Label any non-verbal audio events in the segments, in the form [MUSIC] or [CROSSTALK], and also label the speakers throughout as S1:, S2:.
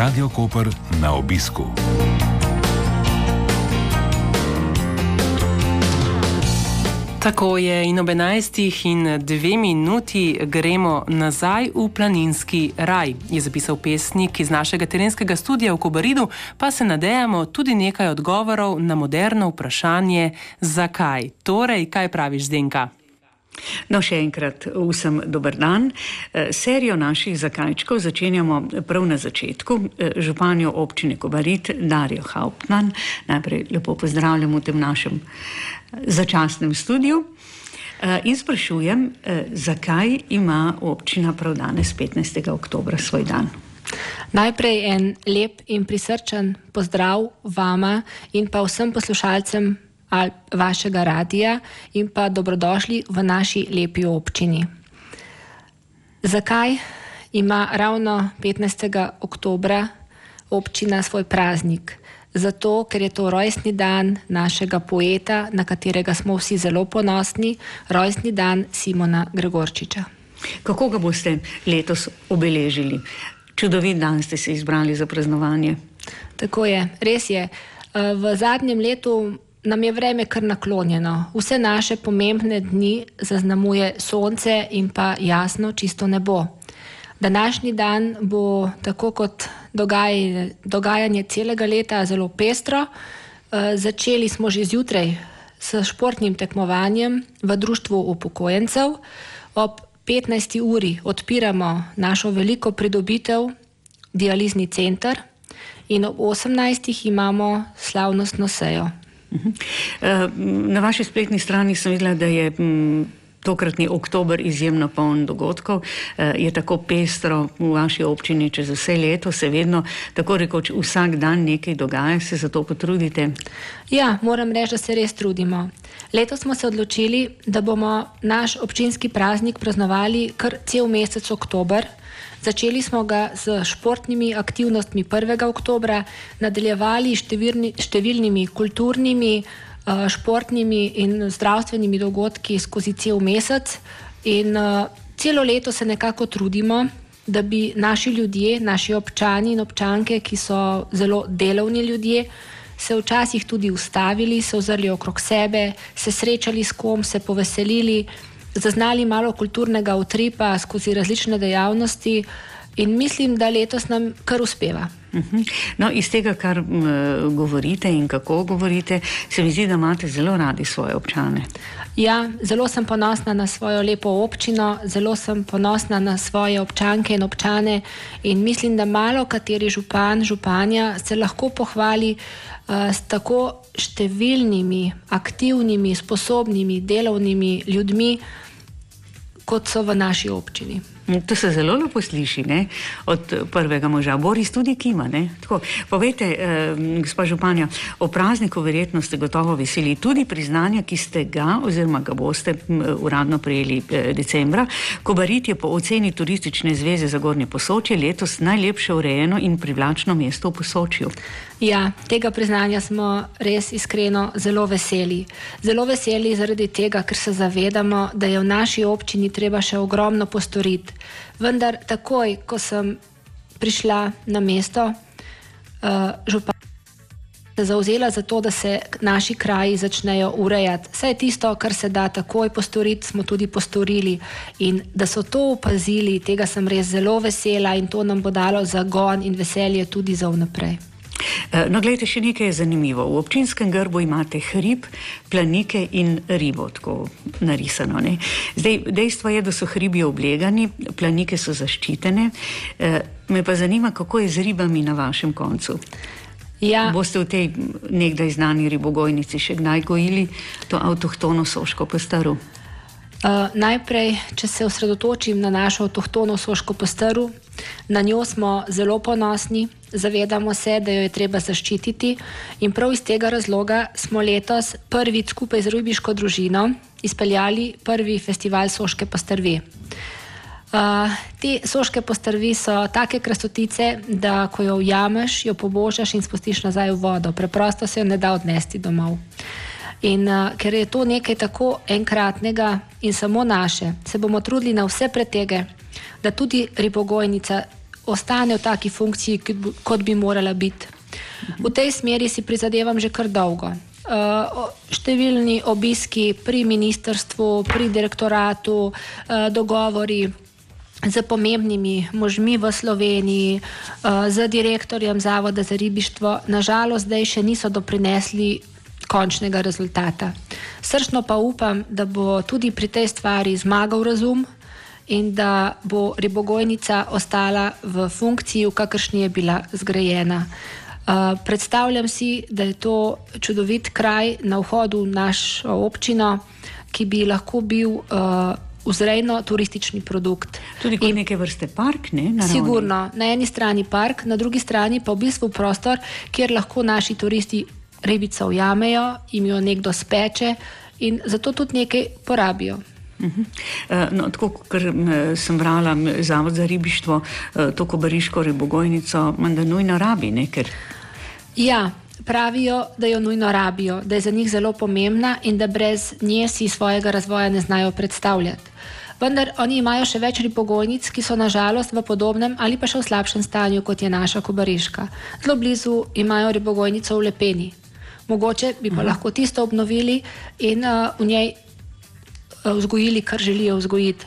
S1: Radio Koper na obisku.
S2: Tako je in ob 11. in 2 minuti gremo nazaj v planinski raj, je zapisal pesnik iz našega terenskega studia v Kobaridu, pa se nadejamo tudi nekaj odgovorov na moderno vprašanje, zakaj. Torej, kaj praviš, Zdenka?
S3: No, še enkrat vsem dober dan. Eh, serijo naših zakajčkov začenjamo prav na začetku. Eh, županjo občine Kobarit, Darijo Hauptmann, najprej lepo pozdravljam v tem našem eh, začasnem studiu. In sprašujem, zakaj ima občina prav danes, 15. oktober, svoj dan.
S4: Najprej en lep in prisrčen pozdrav vama in pa vsem poslušalcem ali vašega radija in pa dobrodošli v naši lepi občini. Zakaj ima ravno 15. oktober občina svoj praznik? Zato, ker je to rojstni dan našega poeta, na katerega smo vsi zelo ponosni, rojstni dan Simona Gregorčiča.
S3: Kako ga boste letos obeležili? Čudovit dan ste se izbrali za praznovanje.
S4: Tako je, res je. V zadnjem letu nam je vreme kar naklonjeno. Vse naše pomembne dni zaznamuje sonce in pa jasno, čisto nebo. Današnji dan bo tako kot dogajanje, dogajanje celega leta zelo pestro. E, začeli smo že zjutraj s športnim tekmovanjem v Društvu upokojencev. Ob 15. uri odpiramo našo veliko pridobitev, dializni center, in ob 18. imamo slavnostno sejo. Mhm.
S3: Eh, na vaši spletni strani sem videla, da je mm, tokratni oktober izjemno poln dogodkov. Eh, je tako pestro v vaši občini čez vse leto, se vedno tako rekoč vsak dan nekaj dogaja, se za to potrudite?
S4: Ja, moram reči, da se res trudimo. Letos smo se odločili, da bomo naš občinski praznik praznovali kar cel mesec oktober. Začeli smo ga z športnimi aktivnostmi 1. oktobra, nadaljevali številni, številnimi kulturnimi, eh, športnimi in zdravstvenimi dogodki skozi cel mesec. In eh, celo leto se nekako trudimo, da bi naši ljudje, naši občani in občanke, ki so zelo delovni ljudje, se včasih tudi ustavili, se ozrli okrog sebe, se srečali s kom, se poveselili zaznali malo kulturnega utripa skozi različne dejavnosti in mislim, da letos nam kar uspeva.
S3: Mhm. No, iz tega, kar m, govorite in kako govorite, se mi zdi, da imate zelo radi svoje občane.
S4: Ja, zelo sem ponosna na svojo lepo občino, zelo sem ponosna na svoje občanke in občane in mislim, da malo kateri župan, županja se lahko pohvali uh, s tako številnimi, aktivnimi, sposobnimi, delovnimi ljudmi, kot so v naši občini.
S3: To se zelo lepo sliši ne? od prvega moža. Boris tudi kima. Povejte, eh, gospa Županja, o prazniku verjetno ste gotovo veseli tudi priznanja, ki ste ga oziroma ga boste uradno prejeli eh, decembra. Kobarit je po oceni turistične zveze za Gornje posočje letos najlepše urejeno in privlačno mesto v posočju.
S4: Ja, tega priznanja smo res iskreno zelo veseli. Zelo veseli zaradi tega, ker se zavedamo, da je v naši občini treba še ogromno postoriti. Vendar takoj, ko sem prišla na mesto, uh, župan se zauzela za to, da se naši kraji začnejo urejati. Vse tisto, kar se da takoj postoriti, smo tudi postorili. In da so to opazili, tega sem res zelo vesela in to nam bo dalo zagon in veselje tudi za vnaprej.
S3: Eh, no, gledajte, še nekaj je zanimivo. V občinskem grbu imate hrib, planike in ribo, tako narisano. Ne? Zdaj, dejstvo je, da so hribi oblegani, planike so zaščitene. E, me pa zanima, kako je z ribami na vašem koncu. Ja. Boste v tej nekdaj znani ribogojnici še kdaj gojili to avtohtono soško postaru?
S4: Uh, najprej, če se osredotočim na našo avtohtono soško postaru, na njo smo zelo ponosni, zavedamo se, da jo je treba zaščititi in prav iz tega razloga smo letos prvič skupaj z Rubiško družino izpeljali prvi festival soške postarvi. Uh, te soške postarvi so take krasotice, da ko jo ujameš, jo pobožaš in spustiš nazaj v vodo. Preprosto se jo ne da odnesti domov. In uh, ker je to nekaj tako enkratnega in samo naše, se bomo trudili na vse pretege, da tudi ribogojnica ostane v taki funkciji, kot bi morala biti. V tej smeri si prizadevam že kar dolgo. Uh, številni obiski pri ministrstvu, pri direktoratu, uh, dogovori z pomembnimi možmi v Sloveniji, z direktorjem Zavoda za ribištvo, nažalost, zdaj še niso doprinesli končnega rezultata. Srčno pa upam, da bo tudi pri tej stvari zmagal razum in da bo ribogojnica ostala v funkciji, v kakršni je bila zgrajena. Uh, predstavljam si, da je to čudovit kraj na vhodu v našo občino, ki bi lahko bil uh, vzrejno turistični produkt.
S3: Tudi kot neke vrste park, ne?
S4: Naravni. Sigurno. Na eni strani park, na drugi strani pa v bistvu prostor, kjer lahko naši turisti ribico ujamejo, jim jo nekdo speče in zato tudi nekaj porabijo.
S3: Mhm. Eh, no, tako kot sem brala, Zavod za ribištvo, eh, to kobariško ribogojnico, da nujno rabi nekaj.
S4: Ja, pravijo, da jo nujno rabijo, da je za njih zelo pomembna in da brez nje si svojega razvoja ne znajo predstavljati. Vendar oni imajo še več ribogojnic, ki so nažalost v podobnem ali pa še v slabšem stanju kot je naša kobariška. Zelo blizu imajo ribogojnico v Lepeni, mogoče bi pa Aha. lahko tisto obnovili in uh, v njej uh, vzgojili, kar želijo vzgojiti.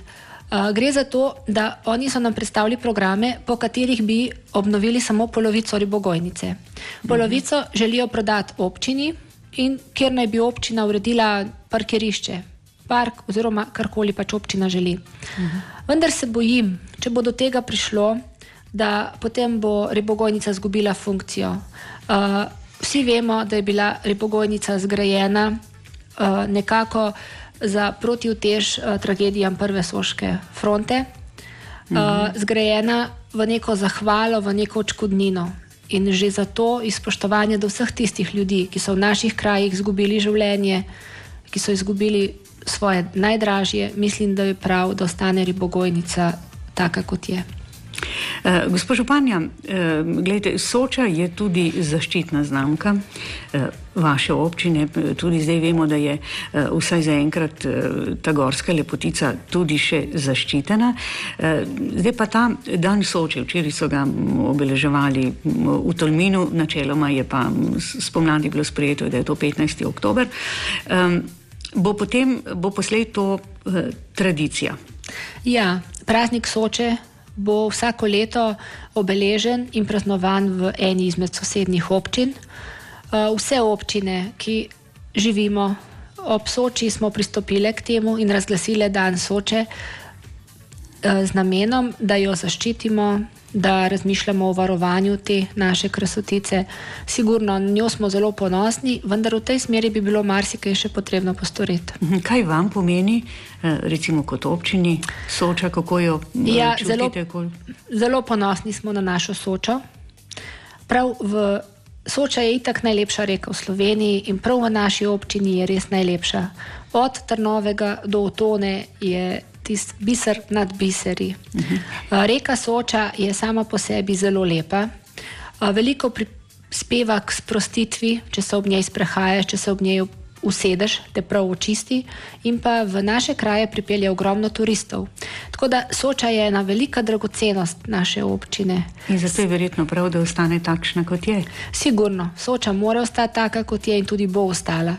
S4: Uh, gre za to, da oni so nam predstavili programe, po katerih bi obnovili samo polovico ribogojnice. Polovico Aha. želijo prodati občini, in kjer naj bi občina uredila parkirišče, park oziroma karkoli pač občina želi. Aha. Vendar se bojim, če bo do tega prišlo, da potem bo ribogojnica izgubila funkcijo. Uh, Vsi vemo, da je bila ribogojnica zgrajena uh, nekako za protivtež uh, tragedijam Prve Soške fronte, uh, mhm. zgrajena v neko zahvalo, v neko očkodnino. In že zato izpoštovanje do vseh tistih ljudi, ki so v naših krajih izgubili življenje, ki so izgubili svoje najdražje, mislim, da je prav, da ostane ribogojnica taka, kot je.
S3: Uh, Gospod Županja, uh, gledajte, Soča je tudi zaščitna znamka uh, vaše občine. Tudi zdaj vemo, da je vsaj zaenkrat ta gorska lepotica tudi še zaščitena. Zdaj pa ta dan Soče, včeraj so ga obeleževali v Tolminu, načeloma je pa spomladi bilo sprejeto, da je to 15. oktober. Um, bo potem, bo poslej to tradicija.
S4: Ja, praznik Soče bo vsako leto obeležen in praznovan v eni izmed sosednjih občin. Eh, vse občine, ki živimo ob Soči, smo pristopile k temu in razglasile dan Soče eh, z namenom, da jo zaščitimo, da razmišljamo o varovanju te naše krasotice. Sigurno, njo smo zelo ponosni, vendar v tej smeri bi bilo marsikaj še potrebno postoriti.
S3: Mhm, kaj vam pomeni, eh, recimo kot občini, soča, kako jo eh, ja,
S4: zelo, zelo ponosni smo na našo sočo. Prav v Soča je itak najlepša reka v Sloveniji in prav v naši občini je res najlepša. Od Trnovega do Otone je tisti biser nad biseri. Uh -huh. Reka Soča je sama po sebi zelo lepa, veliko prispeva k sprostitvi, če se ob njej sprehajaš, če se ob njej usedeš, te prav očisti, in pa v naše kraje pripelje ogromno turistov. Tako da Soča je ena velika dragocenost naše občine.
S3: In zato je verjetno prav, da ostane takšna, kot je.
S4: Sigurno, Soča mora ostati taka, kot je in tudi bo ostala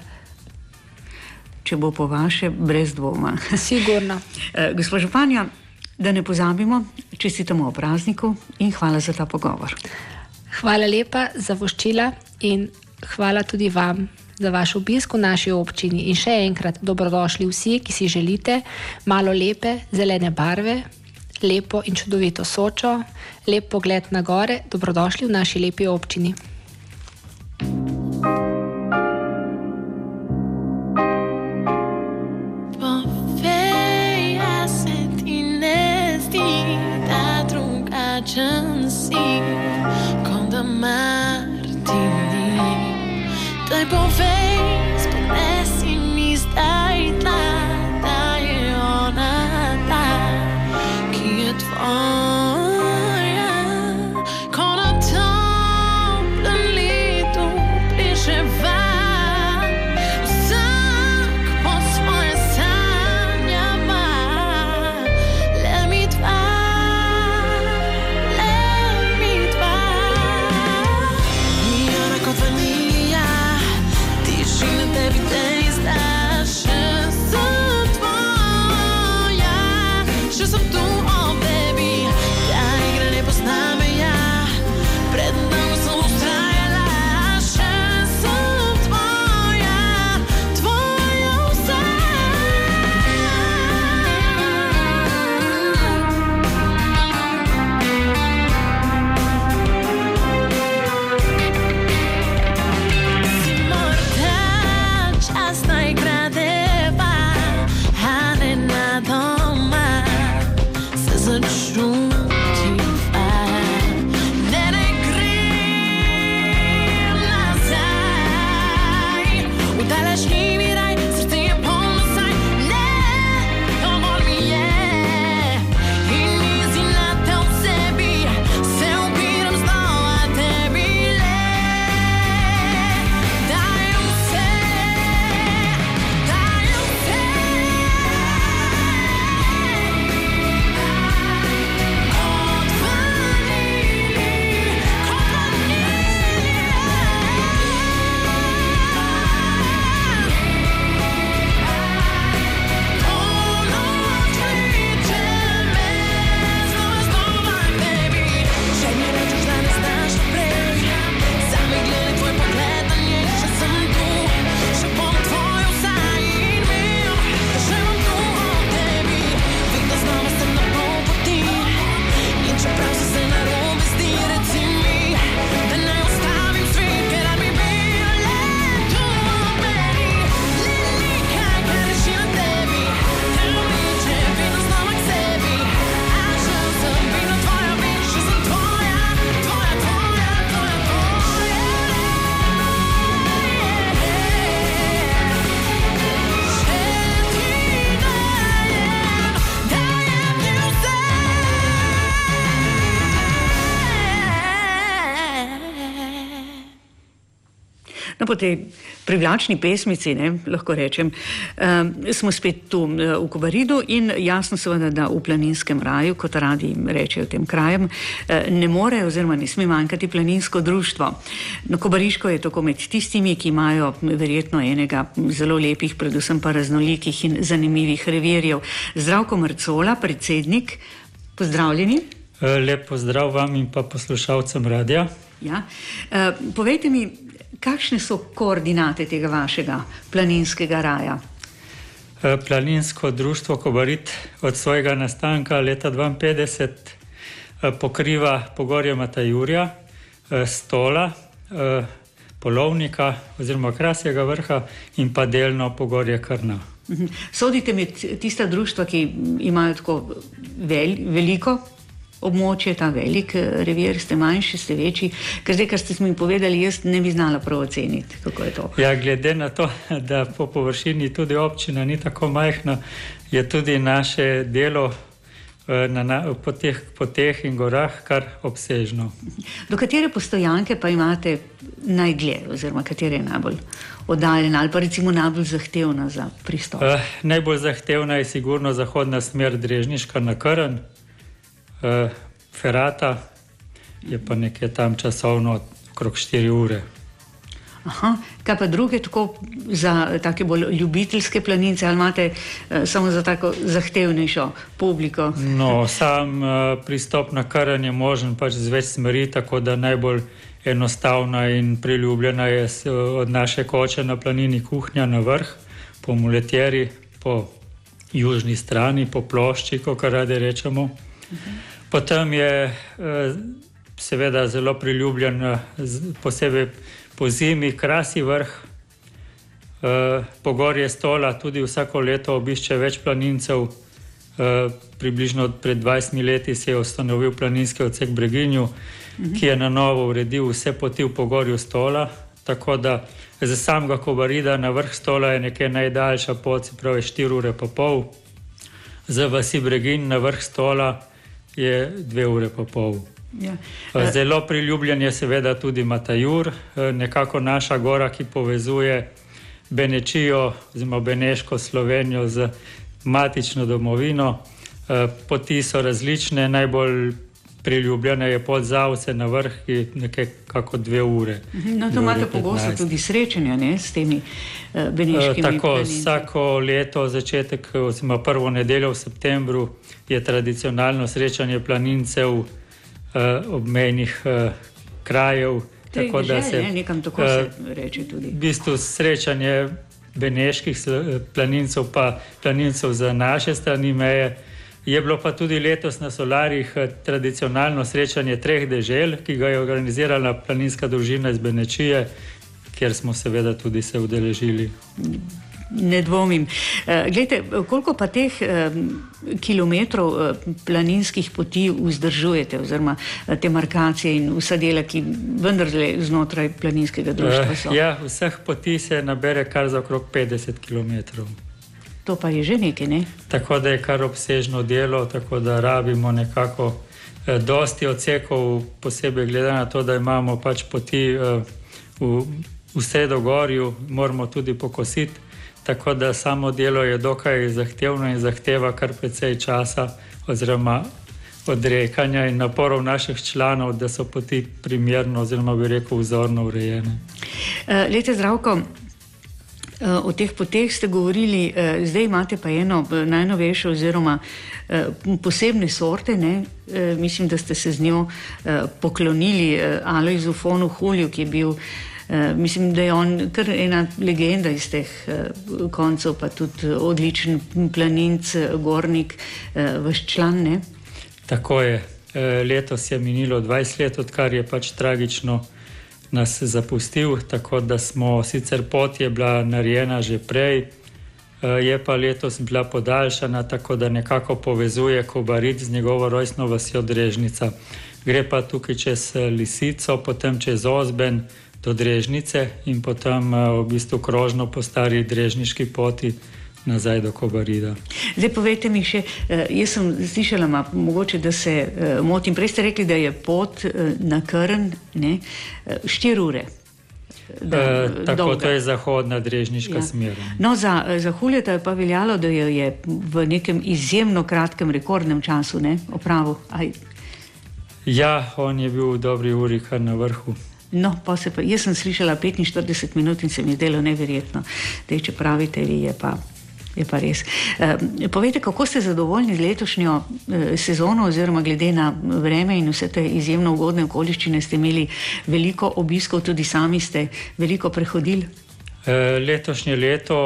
S3: če bo po vaše, brez dvoma. [LAUGHS]
S4: Sigurno.
S3: Eh, gospod Županja, da ne pozabimo, čestitamo o prazniku in hvala za ta pogovor.
S4: Hvala lepa za voščila in hvala tudi vam. Za vaš obisk v naši občini in še enkrat dobrodošli vsi, ki si želite malo lepe zelene barve, lepo in čudovito sočo, lep pogled na gore, dobrodošli v naši lepi občini. Quando con The Martini. Type
S3: ver. Po tej privlačni pesmici, ne, lahko rečem, uh, smo spet tu uh, v Kobaridu in jasno seveda, da v planinskem raju, kot radi rečejo tem krajem, uh, ne more oziroma ne sme manjkati planinsko društvo. No, Kobariško je tako med tistimi, ki imajo verjetno enega zelo lepih, predvsem pa raznolikih in zanimivih revirjev. Zdravko Mrcola, predsednik, pozdravljeni.
S5: Lep pozdrav vam in pa poslušalcem radia.
S3: Ja. Uh, povejte mi, Kakšne so koordinate tega vašega planinskega raja?
S5: E, planinsko društvo Kobarit od svojega nastanka leta 1952 e, pokriva pogorje Matajurja, e, Stola, Polovnika oziroma Krasjega vrha in pa delno pogorje Krna.
S3: Mhm. Sodite med tista društva, ki imajo tako vel, veliko območje, ta velik eh, revir, ste manjši, ste večji. Ker zdaj, kar ste mi povedali, jaz ne bi znala prav oceniti, kako je to.
S5: Ja, glede na to, [LAUGHS] da po površini tudi občina ni tako majhna, je tudi naše delo. Eh, na, na, po, teh, po teh in gorah, kar obsežno.
S3: Do katere postojanke pa imate najdlje, oziroma katera je najbolj oddaljena ali pa recimo najbolj zahtevna za pristop? Uh,
S5: najbolj zahtevna je sigurno zahodna smer Drežniška na Krn, uh, Ferata, je pa nekje tam časovno okrog 4 ure.
S3: Aha, kaj pa druge, tako za take bolj ljubiteljske planince, ali imate uh, samo za tako zahtevnejšo publiko?
S5: No, sam uh, pristop na karen je možen pač z več smeri, tako da najbolj enostavna in priljubljena je od naše koče na planini kuhnja na vrh, po muletjeri, po južni strani, po plošči, kot radi rečemo. Uh -huh. Potem je eh, seveda zelo priljubljen, eh, posebej po zimi, krasi vrh, eh, pogorje stola, tudi vsako leto obišče več planincev. Približno pred 20 leti se je ustanovil planinski odsek Breginju, ki je na novo uredil vse poti v pogorju stola. Tako da za samega Kobarida na vrh stola je nekaj najdaljša pot, se pravi 4 ure pa pol, za vasi Bregin na vrh stola je dve ure pa pol. Ja. Zelo priljubljen je seveda tudi Matajur, nekako naša gora, ki povezuje Benečijo, oziroma Beneško Slovenijo z matično domovino. Poti so različne, najbolj priljubljena je pot Zavce na vrh, ki nekaj kako dve ure.
S3: No, to imate pogosto tudi srečanja ne, s temi uh, beneškimi.
S5: Tako, planinci. vsako leto, začetek, oziroma prvo nedeljo v septembru, je tradicionalno srečanje planincev uh, obmejnih uh, krajev.
S3: Tako da se nekam tako uh, se reče tudi.
S5: V bistvu srečanje beneških planincev, pa planincev za naše strani meje. Je bilo pa tudi letos na Solarih eh, tradicionalno srečanje treh dežel, ki ga je organizirala planinska družina iz Benečije, kjer smo seveda tudi se udeležili.
S3: Ne dvomim. Uh, glejte, koliko pa teh uh, kilometrov planinskih poti vzdržujete, oziroma te markacije in vsa dela, ki vendarle znotraj planinskega društva so?
S5: Ja, vseh poti se nabere kar za okrog 50 km.
S3: To pa je že nekaj, ne?
S5: Tako da je kar obsežno delo, tako da rabimo nekako uh, dosti odsekov, posebej glede na to, da imamo pač poti uh, v, v sredogorju, moramo tudi pokositi. Tako da samo delo je dokaj zahtevno in zahteva kar precej časa, oziroma odrekanja in naporov naših članov, da so poti primerno, oziroma bi rekel, vzorno urejene.
S3: Uh, Lete zdravko. O teh poteh ste govorili, zdaj imate pa eno najnovejšo, oziroma posebne sorte. Ne? Mislim, da ste se z njo poklonili Alojzu Fonu Hulju, ki je bil. Mislim, da je on kar ena legenda iz teh koncev, pa tudi odličen planinc, gornik, vaš član. Ne?
S5: Tako je. Letos je minilo 20 let, odkar je pač tragično nas zapustil, tako da smo sicer pot je bila narejena že prej, je pa letos bila podaljšana, tako da nekako povezuje Kobarit z njegovo rojstno vasjo Drežnica. Gre pa tukaj čez Lisico, potem čez Ozben do Drežnice in potem v bistvu krožno po stari Drežniški poti nazaj do Kobarida.
S3: Zdaj povejte mi še, jaz sem slišala, ma, mogoče, da se motim. Prej ste rekli, da je pot na Krn ne, 4 ure.
S5: Da, e, tako dolga. to je zahodna drežniška ja. smer.
S3: No, za, za Huljeta je pa veljalo, da jo je v nekem izjemno kratkem, rekordnem času opravil.
S5: Ja, on je bil v dobri uri kar na vrhu.
S3: No, pa se pa, jaz sem slišala 45 minut in se mi zdelo neverjetno. Dej, če pravite, vi je pa. Je pa res. Povejte, kako ste zadovoljni z letošnjo uh, sezono, oziroma glede na vreme in vse te izjemno ugodne okoliščine, ste imeli veliko obiskov, tudi sami ste veliko prehodili?
S5: Uh, letošnje leto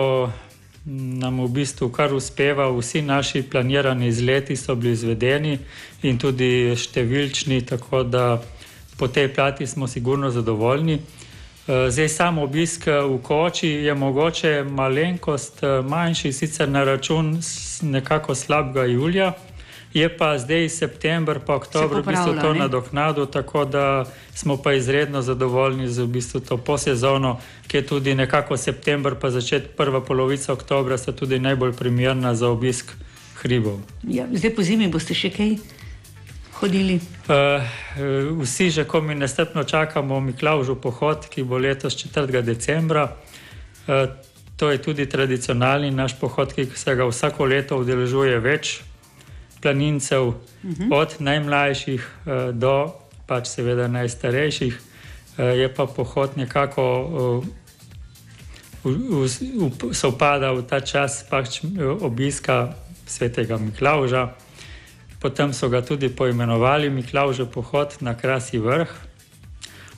S5: nam v bistvu kar uspeva, vsi naši planirani izleti so bili izvedeni in tudi številčni, tako da po tej plati smo sigurno zadovoljni. Eh, zdaj, samo obisk eh, v Koči je mogoče malenkost eh, manjši, sicer na račun nekako slabega julija, je pa zdaj september, pa oktober, v bistvu to nadoknado, tako da smo pa izredno zadovoljni z v bistvu to posezono, ki je tudi nekako september, pa začet prva polovica oktobra, sta tudi najbolj primerna za obisk hribov.
S3: Ja, zdaj po zimi boste še kaj? Hodili?
S5: Uh, vsi že, ko mi nestrpno čakamo, Miklaužu pohod, ki bo letos 4. decembra. Uh, to je tudi tradicionalni naš pohod, ki se ga vsako leto udeležuje več planincev, uh mhm. -huh. od najmlajših uh, do pač seveda najstarejših. Uh, je pa pohod nekako uh, sovpada v ta čas pač obiska svetega Miklauža. Potem so ga tudi poimenovali Miklauže pohod na Krasi vrh.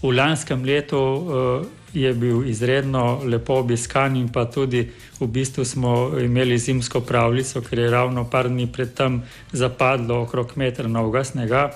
S5: V lanskem letu uh, je bil izredno lepo obiskan in pa tudi v bistvu smo imeli zimsko pravljico, ker je ravno par dni predtem zapadlo okrog metra novega snega.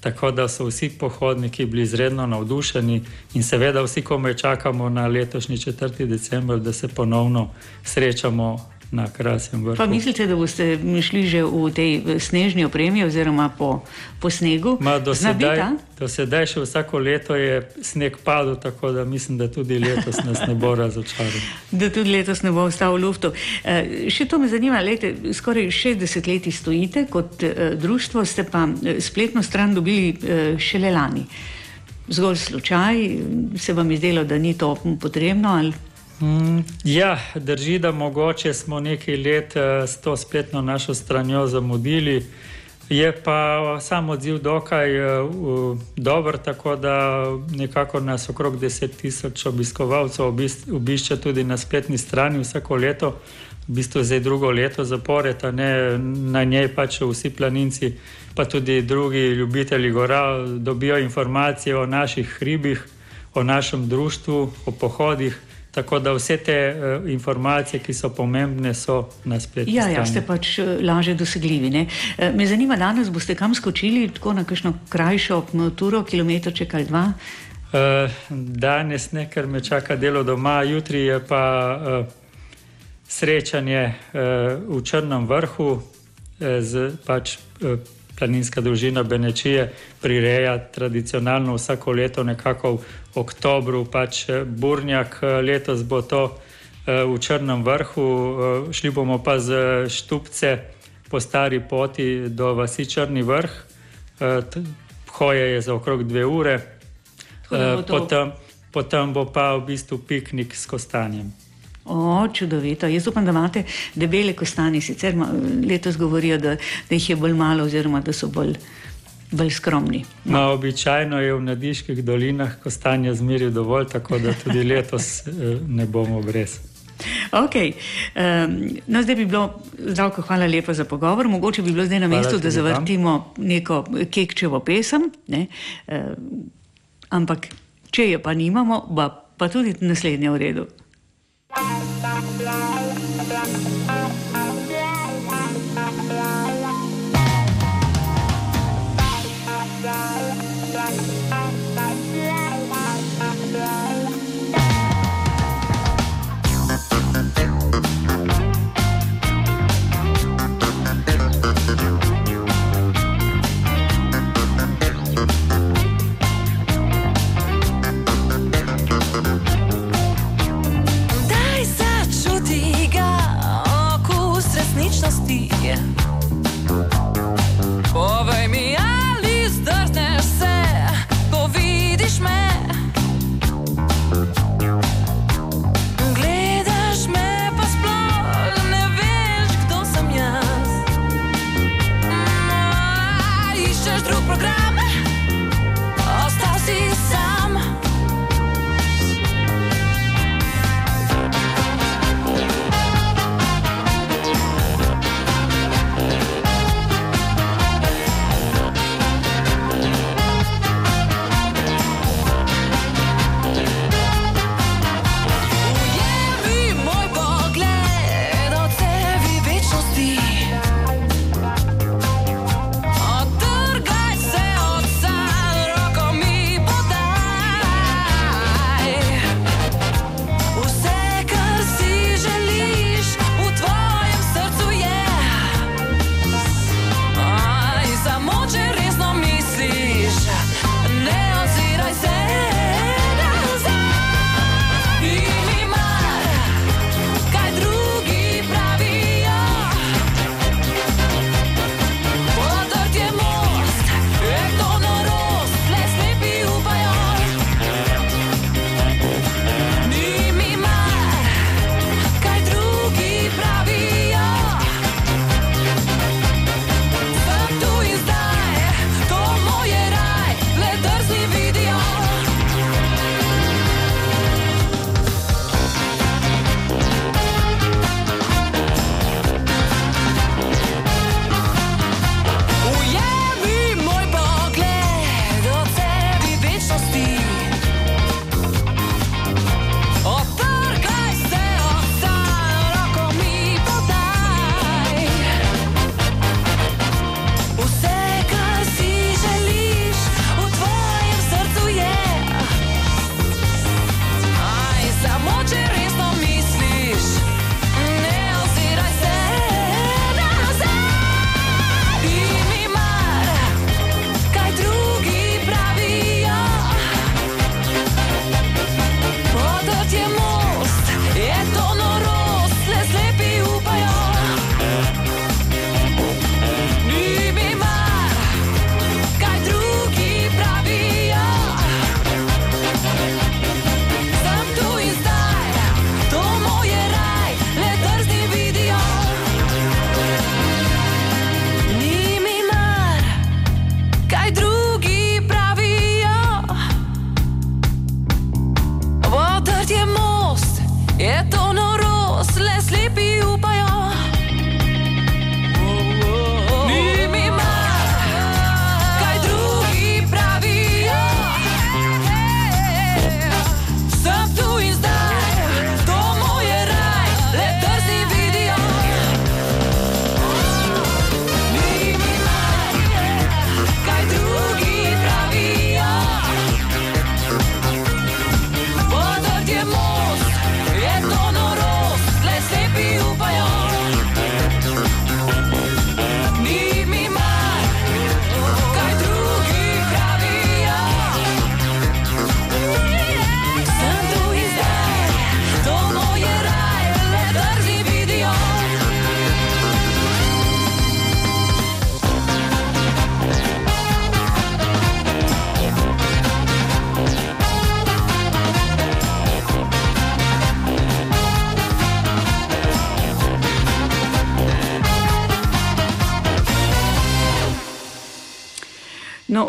S5: Tako da so vsi pohodniki bili izredno navdušeni in seveda vsi, ko me čakamo na letošnji 4. decembr, da se ponovno srečamo na krasnem vrhu.
S3: Pa mislite, da boste šli že v tej snežni opremi oziroma po, po snegu?
S5: Ma, do, sedaj, do sedaj še vsako leto je sneg padel, tako da mislim, da tudi letos nas ne bo razočaral. [LAUGHS]
S3: da tudi letos ne bo ostal v luftu. E, še to me zanima, lete, skoraj 60 let stojite kot e, društvo, ste pa eh, spletno stran dobili e, šele lani. Zgolj slučaj, se vam je zdelo, da ni to potrebno ali
S5: ja, drži, da mogoče smo nekaj let uh, s to spletno našo stranjo zamudili. Je pa sam odziv dokaj uh, dober, tako da nekako nas okrog 10 tisoč obiskovalcev obišče tudi na spletni strani vsako leto, v bistvu zdaj drugo leto zapored, ne, na njej pač vsi planinci, pa tudi drugi ljubitelji gora dobijo informacije o naših hribih, o našem društvu, o pohodih. Tako da vse te uh, informacije, ki so pomembne, so na spletu.
S3: Ja, ja, ste pač uh, lažje dosegljivi. Ne? Uh, me zanima, danes boste kam skočili, tako na kakšno krajšo turo, kilometrček ali dva?
S5: Uh, danes ne, ker me čaka delo doma, jutri je pa uh, srečanje v Črnem vrhu z pač. Planinska družina Benečije prireja tradicionalno vsako leto, nekako v oktobru, pač Burnjak, letos bo to v Črnem vrhu, šli bomo pa z Štupce po stari poti do vasi Črni vrh. Hoje je za okrog dve ure, potem, potem bo pa v bistvu piknik s kostanjem.
S3: O, čudovito. Jaz upam, da imate debele kostanje, sicer letos govorijo, da, da jih je bolj malo, oziroma da so bolj, bolj skromni.
S5: No. No, običajno je v nadiških dolinah kostanja zmeri dovolj, tako da tudi [LAUGHS] letos ne bomo brez.
S3: Okay. Um, no, zdaj bi bilo, zdravko, hvala lepa za pogovor. Mogoče bi bilo zdaj na mestu, da zavrtimo neko kekčevo pesem. Ne? Uh, ampak, če je pa nimamo, pa, pa tudi naslednje v redu. No,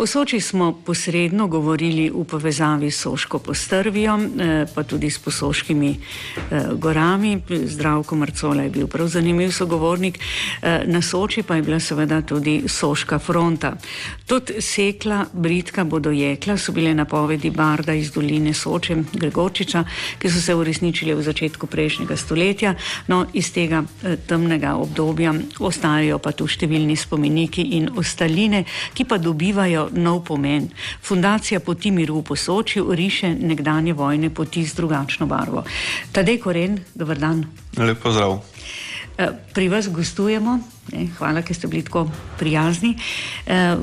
S3: o Soči smo posredno govorili v povezavi s Soško postrvijo, eh, pa tudi s posoškimi eh, gorami. Zdravko Marcola je bil prav zanimiv sogovornik. Eh, na Soči pa je bila seveda tudi Soška fronta. Tudi Sekla, Britka, Bodojekla so bile napovedi Barda iz doline Soče, Gregorčiča, ki so se uresničili v začetku prejšnjega stoletja. No, iz tega temnega obdobja ostajajo pa tu številni spomeniki in ostaline, ki pa dobivajo nov pomen. Fundacija Poti miru v Posočju riše nekdanje vojne poti z drugačno barvo. Tadej Koren, dober dan.
S6: Lep pozdrav.
S3: Eh, pri vas gostujemo, hvala, ker ste bili tako prijazni. Eh,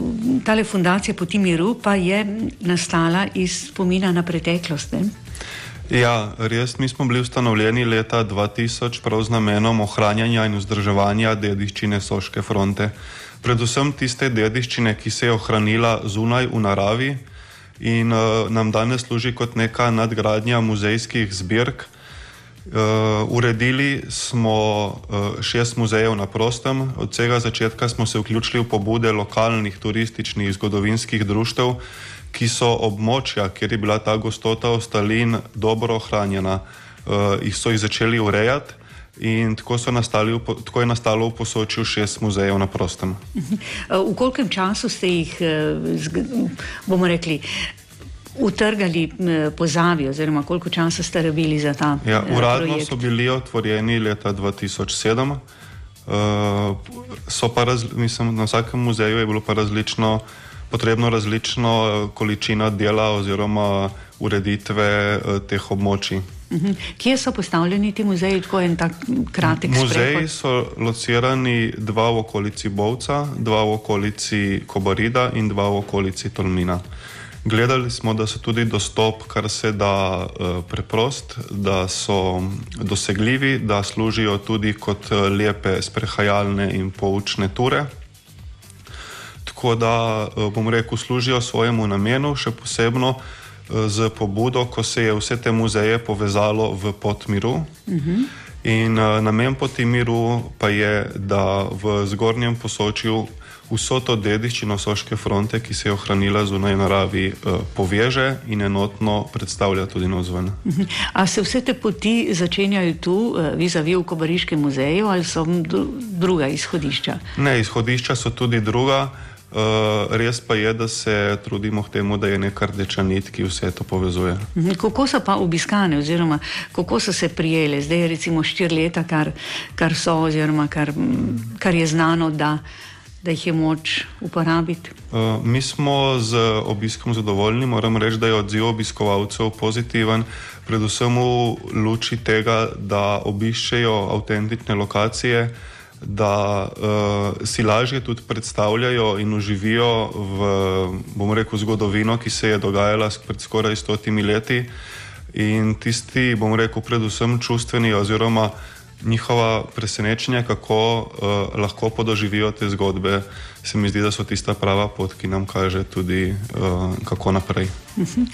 S3: tale fundacija Poti miru pa je nastala iz spomina na preteklost. Ne?
S6: Ja, res, mi smo bili ustanovljeni leta 2000 prav z namenom ohranjanja in vzdrževanja dediščine Soške fronte predvsem tiste dediščine, ki se je ohranila zunaj v naravi in uh, nam danes služi kot neka nadgradnja muzejskih zbirk. Uh, uredili smo uh, šest muzejev na prostem, od vsega začetka smo se vključili v pobude lokalnih turističnih zgodovinskih društev, ki so območja, kjer je bila ta gostota ostalin dobro ohranjena, uh, jih so jih začeli urejati. In tako, nastali, tako je nastalo v posočju šest muzejev na prostem. [LAUGHS]
S3: V kolkem času ste jih, eh, bomo rekli, utrgali pozavi, oziroma koliko časa ste rabili za ta?
S6: Ja, eh, uradno projekt? so bili otvorjeni leta 2007. Uh, eh, raz, mislim, na vsakem muzeju je bilo pa različno, potrebno različno količino dela oziroma ureditve teh območij.
S3: Mhm. Kje so postavljeni ti muzeji, tako en tak kratek
S6: muzeji sprehod? So locirani dva v okolici Bovca, dva v okolici Kobarida in dva v okolici Tolmina. Gledali smo, da so tudi dostop, kar se da uh, preprost, da so dosegljivi, da služijo tudi kot uh, lepe sprehajalne in poučne ture. Tako da, uh, bom rekel, služijo svojemu namenu, še posebno z pobudo, ko se je vse te muzeje povezalo v Potmiru. Uh mhm. -huh. In uh, namen Potmiru pa je, da v zgornjem posočju vso to dediščino Soške fronte, ki se je ohranila zunaj naravi, uh, poveže in enotno predstavlja tudi nozven. Uh
S3: mhm. -huh. A se vse te poti začenjajo tu, uh, vizavi v Kobariškem muzeju, ali so druga izhodišča?
S6: Ne, izhodišča so tudi druga. Uh, res pa je, da se trudimo k temu, da je neka rdeča nit, ki vse to povezuje.
S3: Mhm. Kako so pa obiskane, oziroma kako so se prijele, zdaj je recimo štiri leta, kar, kar so, oziroma kar, kar je znano, da, da jih je moč uporabiti?
S6: Uh, mi smo z obiskom zadovoljni, moram reči, da je odziv obiskovalcev pozitiven, predvsem v luči tega, da obiščejo avtentične lokacije da uh, si lažje tudi predstavljajo in uživijo v, bomo rekel, zgodovino, ki se je dogajala pred skoraj stotimi leti. In tisti, bomo rekel, predvsem čustveni oziroma njihova presenečenja, kako uh, lahko podoživijo te zgodbe, se mi zdi, da so tista prava pot, ki nam kaže tudi, uh, kako naprej. Uh -huh.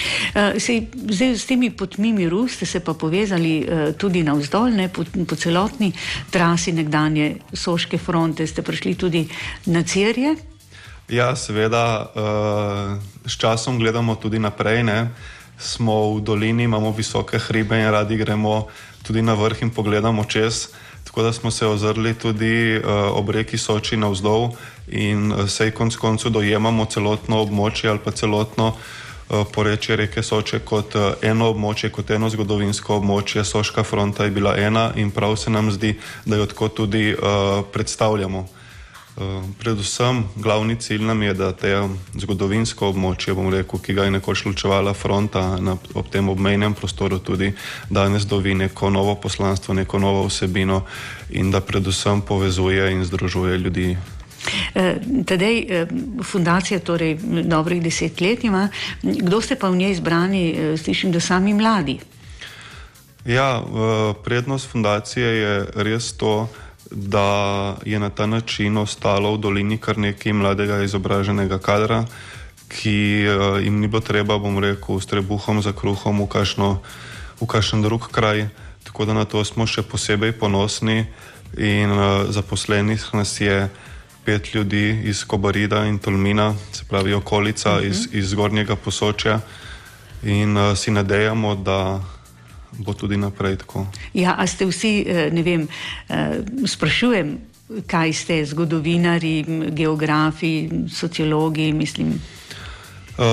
S3: uh, sej, zdaj, s temi potmi miru ste se pa povezali uh, tudi na vzdolj, po, po celotni trasi nekdanje Soške fronte, ste prišli tudi na Cirje.
S6: Ja, seveda, uh, s časom gledamo tudi naprej. Ne? Smo v dolini, imamo visoke hribe in radi gremo tudi na vrh in pogledamo čez. Tako da smo se ozrli tudi uh, ob reki Soči na vzdolj in uh, sej konc koncu dojemamo celotno območje ali pa celotno uh, porečje reke Soče kot uh, eno območje, kot eno zgodovinsko območje. Soška fronta je bila ena in prav se nam zdi, da jo tako tudi uh, predstavljamo. Eh, predvsem glavni cilj nam je, da te zgodovinsko območje, rekel, ki ga je nekoč ločevala fronta na, ob tem obmejnem prostoru, tudi danes dobi neko novo poslanstvo, neko novo vsebino in da predvsem povezuje in združuje ljudi.
S3: Eh, tedej eh, fundacija, torej dobrih deset let ima, kdo ste pa v njej izbrani, slišim, da sami mladi?
S6: Ja, prednost fundacije je res to, da da je na ta način ostalo v dolini kar nekaj mladega izobraženega kadra, ki uh, jim ni bilo treba, bom rekel, s trebuhom za kruhom v, kašno, v kakšen drug kraj. Tako da na to smo še posebej ponosni in uh, zaposlenih nas je pet ljudi iz Kobarida in Tolmina, se pravi okolica uh -huh. iz, iz zgornjega posočja in uh, si nadejamo, da bo tudi naprej tako.
S7: Ja, a ste vsi, ne vem, sprašujem, kaj ste, zgodovinari, geografi, sociologi, mislim.
S6: Uh,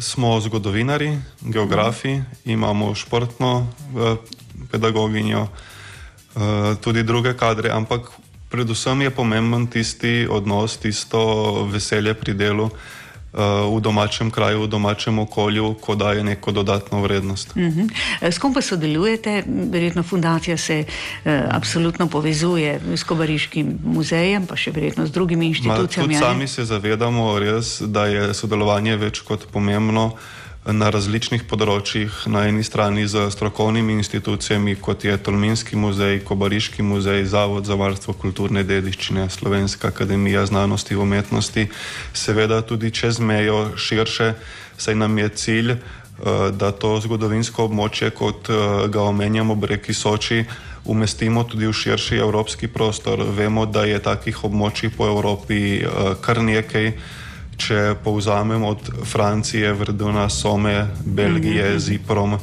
S6: smo zgodovinari, geografi, imamo športno uh, pedagoginjo, uh, tudi druge kadre, ampak predvsem je pomemben tisti odnos, tisto veselje pri delu, uh, v domačem kraju, v domačem okolju, ko daje neko dodatno vrednost. Uh
S7: mhm. -huh. S kom pa sodelujete? Verjetno fundacija se uh, absolutno povezuje s Kobariškim muzejem, pa še verjetno z drugimi inštitucijami.
S6: Ma, tudi sami se zavedamo, res, da je sodelovanje več kot pomembno. Uh, na različnih področjih, na eni strani z strokovnimi institucijami, kot je Tolminski muzej, Kobariški muzej, Zavod za varstvo kulturne dediščine, Slovenska akademija znanosti in umetnosti, seveda tudi čez mejo širše, saj nam je cilj, eh, da to zgodovinsko območje, kot eh, ga omenjamo, breki Soči, umestimo tudi v širši evropski prostor. Vemo, da je takih območij po Evropi eh, kar nekaj če povzamem od Francije, Vrduna, Some, Belgije, mm -hmm. Ziprom, uh,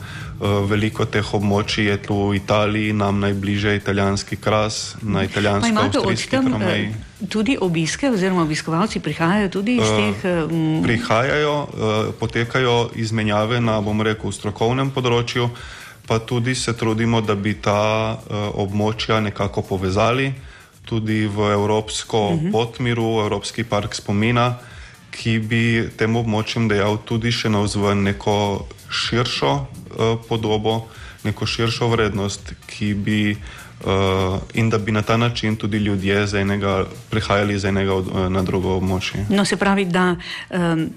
S6: veliko teh območij je tu v Italiji, nam najbližje italijanski kras, na italijansko-avstrijski krmej.
S7: Tudi obiske, oziroma obiskovalci prihajajo tudi iz uh, teh.
S6: Um... Prihajajo, potekajo izmenjave na, bom rekel, strokovnem področju, pa tudi se trudimo, da bi ta območja nekako povezali. Tudi v Evropsko uh mhm. -huh. potmiru, Evropski park spomina, uh, ki bi tem območjem dejal tudi še navzven neko širšo uh, podobo, neko širšo vrednost, ki bi uh, in da bi na ta način tudi ljudje enega prihajali z enega uh, na drugo območje.
S7: No, se pravi, da. Um...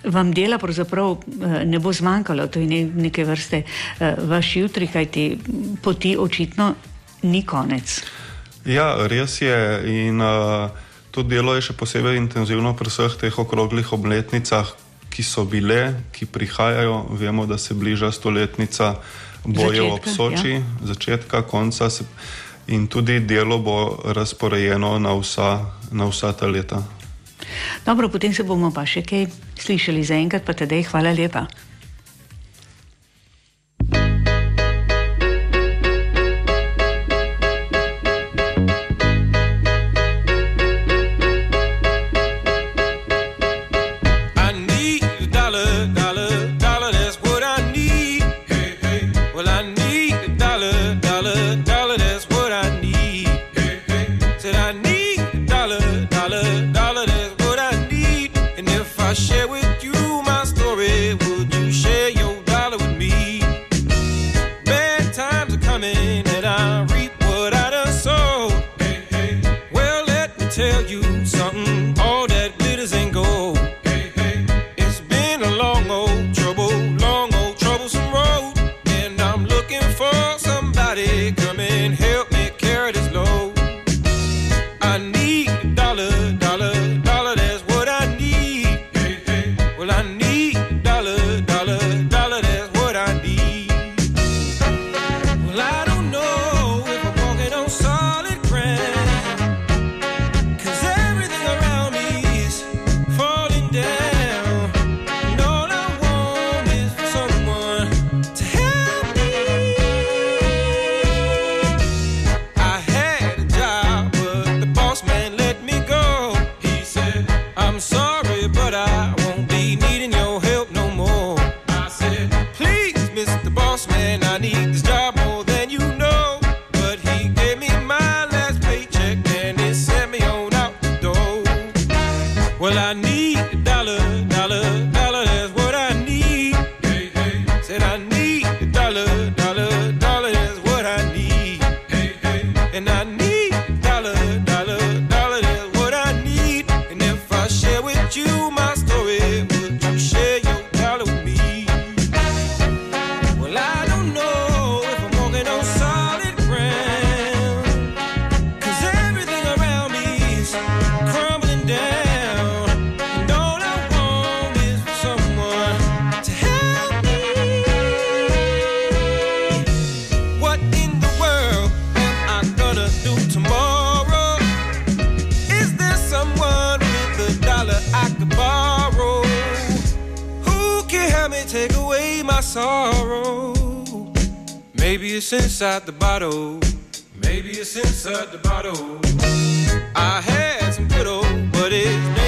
S7: Vam dela pravzaprav ne bo zmanjkalo, to je neke vrste vaš jutri, kajti poti očitno ni konec.
S6: Ja, res je. In, uh, To delo je še posebej intenzivno pri vseh teh okroglih obletnicah, ki so bile, ki prihajajo. Vemo, da se bliža stoletnica bojev ob Soči, ja. začetka, konca. Se, in tudi delo bo razporejeno na vsa, na vsa ta leta.
S7: Dobro, potem se bomo pa še kaj slišali za enkrat, pa tedej hvala lepa. Sorrow. Maybe it's inside the bottle. Maybe it's inside the bottle. I had some good old, but his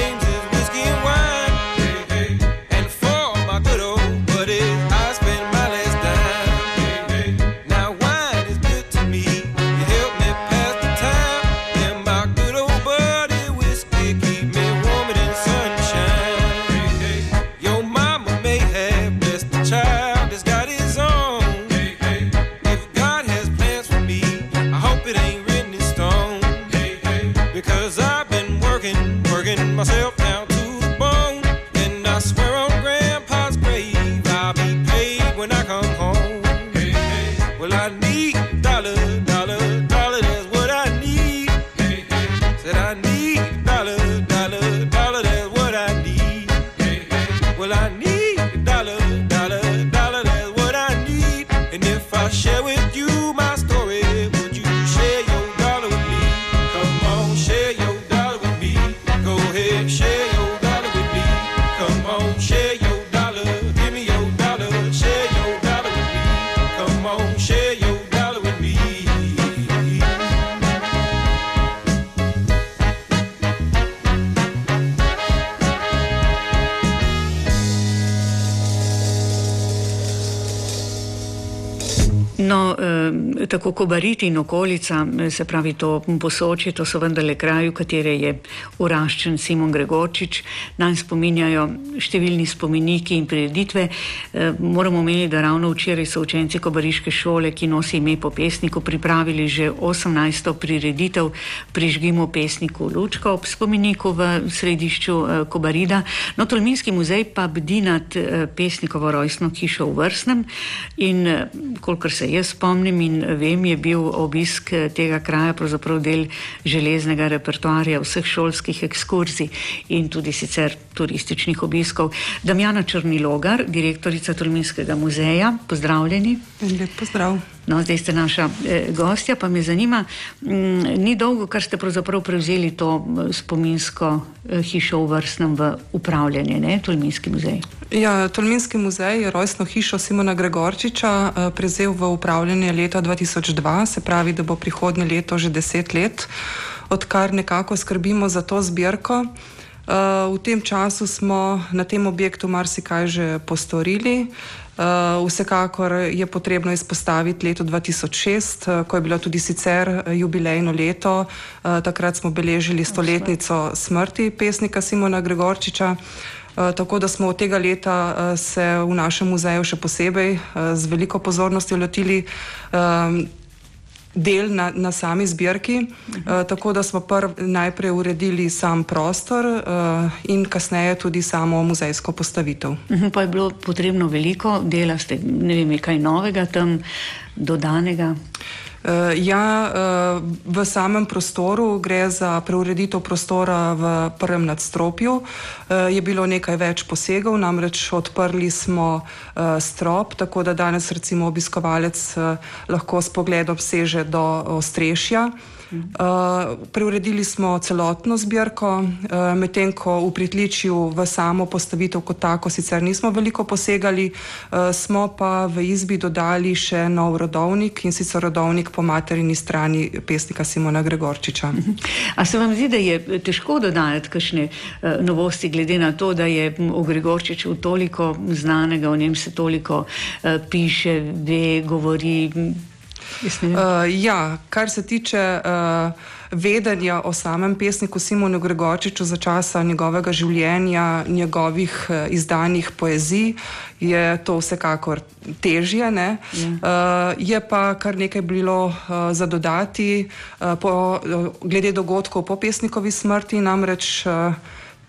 S3: tako Kobarit in okolica, eh, se pravi to posočje, to so vendarle kraj, v katere je uraščen Simon Gregorčič. Nam spominjajo številni spomeniki in prireditve. Eh, moramo omeniti, da ravno včeraj so učenci Kobariške šole, ki nosi ime po pesniku, pripravili že 18. prireditev Prižgimo pesniku Lučko ob spomeniku v središču eh, Kobarida. No, Tolminski muzej pa bdi nad eh, pesnikovo rojstno hišo v Vrsnem in kolikor se jaz spomnim in vem, je bil obisk eh, tega kraja pravzaprav del železnega repertoarja vseh šolskih ekskurzij in tudi sicer turističnih obiskov. Damjana Črnilogar, direktorica Tolminskega muzeja, pozdravljeni.
S8: Lep pozdrav.
S3: No, zdaj ste naša eh, gostja, pa me zanima, m, ni dolgo, kar ste pravzaprav prevzeli to m, spominsko eh, hišo v vrstnem v upravljanje, ne, Tolminski muzej.
S8: Ja, Tolminski muzej je rojstno hišo Simona Gregorčiča eh, prevzel v upravljanje leta 2002, se pravi, da bo prihodnje leto že deset let, odkar nekako skrbimo za to zbirko. Uh, v tem času smo na tem objektu marsikaj že postorili. Uh, vsekakor je potrebno izpostaviti leto 2006, uh, ko je bilo tudi sicer uh, jubilejno leto. Takrat smo beležili stoletnico smrti pesnika Simona Gregorčiča. Tako da smo od tega leta se v našem muzeju še posebej z veliko pozornostjo lotili del na, na sami zbirki, uh, tako da smo prv, najprej uredili sam prostor uh, in kasneje tudi samo muzejsko postavitev.
S3: Mhm, Pa je bilo potrebno veliko dela, ste ne vem, kaj novega tam dodanega.
S8: Uh, ja, uh, v samem prostoru gre za preureditev prostora v prvem nadstropju. Uh, je bilo nekaj več posegov, namreč odprli smo strop, tako da danes recimo obiskovalec lahko s pogledom seže do ostrešja. Uh, preuredili smo celotno zbirko, uh, medtem ko v pritličju v samo postavitev kot tako sicer nismo veliko posegali, uh, smo pa v izbi dodali še nov rodovnik in sicer rodovnik po materini strani pesnika Simona Gregorčiča.
S3: A se vam zdi, da je težko dodajati kakšne uh, novosti, glede na to, da je m, o Gregorčiču toliko znanega, o njem se toliko uh, piše, ve, govori. M, jaz ne vem.
S8: Uh, ja, kar se tiče uh, vedenja o samem pesniku Simonu Gregorčiču za časa njegovega življenja, njegovih uh, izdanih poezij, je to vsekakor težje. Ja. Uh, je pa kar nekaj bilo uh, za dodati uh, po, uh, glede dogodkov po pesnikovi smrti, namreč. Uh,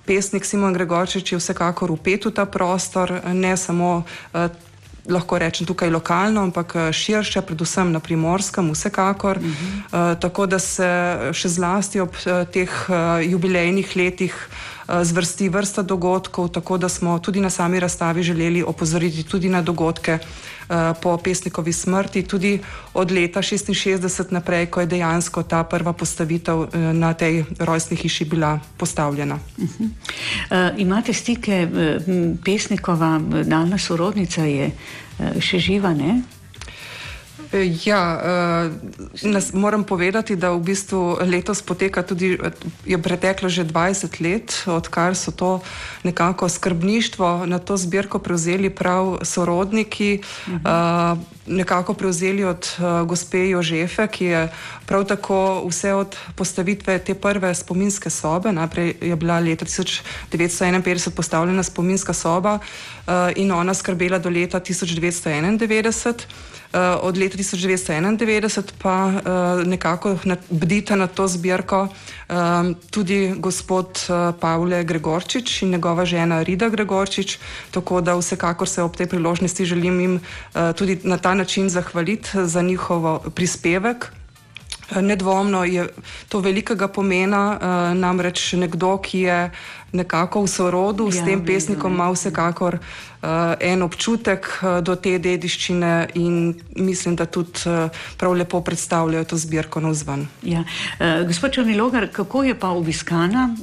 S8: Pesnik Simon Gregorčič je vsekakor upet v ta prostor, ne samo lahko rečem tukaj lokalno, ampak eh, širše, predvsem na primorskem, vsekakor. Uh -huh. uh, tako da se še zlasti ob uh, teh uh, jubilejnih letih zvrsti vrsta dogodkov, tako da smo tudi na sami razstavi želeli opozoriti tudi na dogodke po pesnikovi smrti, tudi od leta 66 naprej, ko je dejansko ta prva postavitev na tej rojstni hiši bila postavljena. Uh -huh.
S3: uh, imate stike, pesnikova daljna sorodnica je še živa, ne?
S8: Ja, uh, nas, moram povedati, da v bistvu letos poteka tudi, je preteklo že 20 let, odkar so to nekako skrbništvo na to zbirko prevzeli prav sorodniki, uh -huh. uh, nekako prevzeli od uh, gospe Jožefe, ki je prav tako vse od postavitve te prve spominske sobe, najprej je bila leta 1951 postavljena spominska soba uh, in ona skrbela do leta 1991. Uh, od leta 1991 pa uh, nekako bdita na to zbirko tudi gospod Pavle Gregorčič in njegova žena Rida Gregorčič, tako da vsekakor se ob tej priložnosti želim jim tudi na ta način zahvaliti za njihovo prispevek. Nedvomno je to velikega pomena, uh, namreč nekdo, ki je nekako v sorodu ja, s tem pesnikom, ima vsekakor uh, en občutek uh, do te dediščine in mislim, da tudi uh, prav lepo predstavljajo to zbirko na vzven.
S3: Ja. Uh, gospod Črnilogar, kako je pa obiskana?